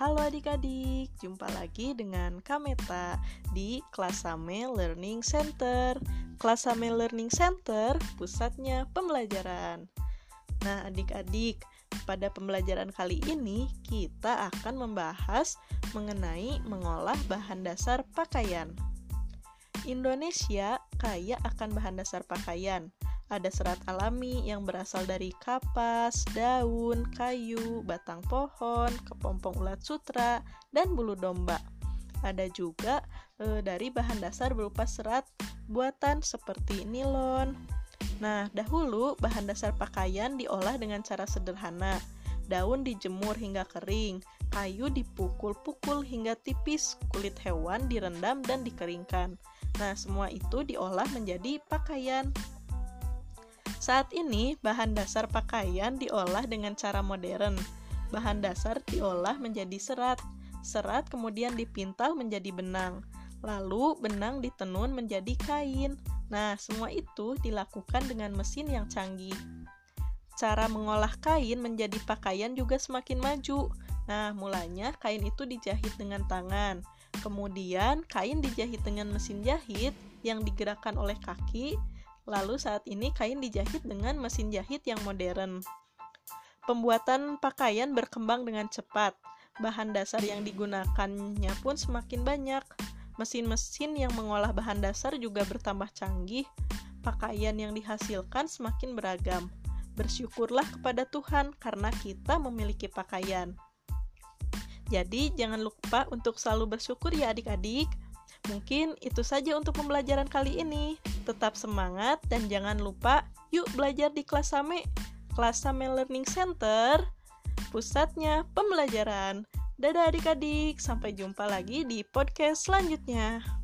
Halo adik-adik, jumpa lagi dengan Kameta di Klasame Learning Center. Klasame Learning Center pusatnya pembelajaran. Nah, adik-adik, pada pembelajaran kali ini kita akan membahas mengenai mengolah bahan dasar pakaian. Indonesia kaya akan bahan dasar pakaian ada serat alami yang berasal dari kapas, daun, kayu, batang pohon, kepompong ulat sutra, dan bulu domba. Ada juga e, dari bahan dasar berupa serat buatan seperti nilon. Nah, dahulu bahan dasar pakaian diolah dengan cara sederhana. Daun dijemur hingga kering, kayu dipukul-pukul hingga tipis, kulit hewan direndam dan dikeringkan. Nah, semua itu diolah menjadi pakaian. Saat ini, bahan dasar pakaian diolah dengan cara modern. Bahan dasar diolah menjadi serat. Serat kemudian dipintal menjadi benang. Lalu, benang ditenun menjadi kain. Nah, semua itu dilakukan dengan mesin yang canggih. Cara mengolah kain menjadi pakaian juga semakin maju. Nah, mulanya kain itu dijahit dengan tangan. Kemudian, kain dijahit dengan mesin jahit yang digerakkan oleh kaki Lalu saat ini kain dijahit dengan mesin jahit yang modern. Pembuatan pakaian berkembang dengan cepat. Bahan dasar yang digunakannya pun semakin banyak. Mesin-mesin yang mengolah bahan dasar juga bertambah canggih. Pakaian yang dihasilkan semakin beragam. Bersyukurlah kepada Tuhan karena kita memiliki pakaian. Jadi, jangan lupa untuk selalu bersyukur ya adik-adik. Mungkin itu saja untuk pembelajaran kali ini. Tetap semangat dan jangan lupa yuk belajar di kelas Same. Kelas Same Learning Center, pusatnya pembelajaran. Dadah adik-adik, sampai jumpa lagi di podcast selanjutnya.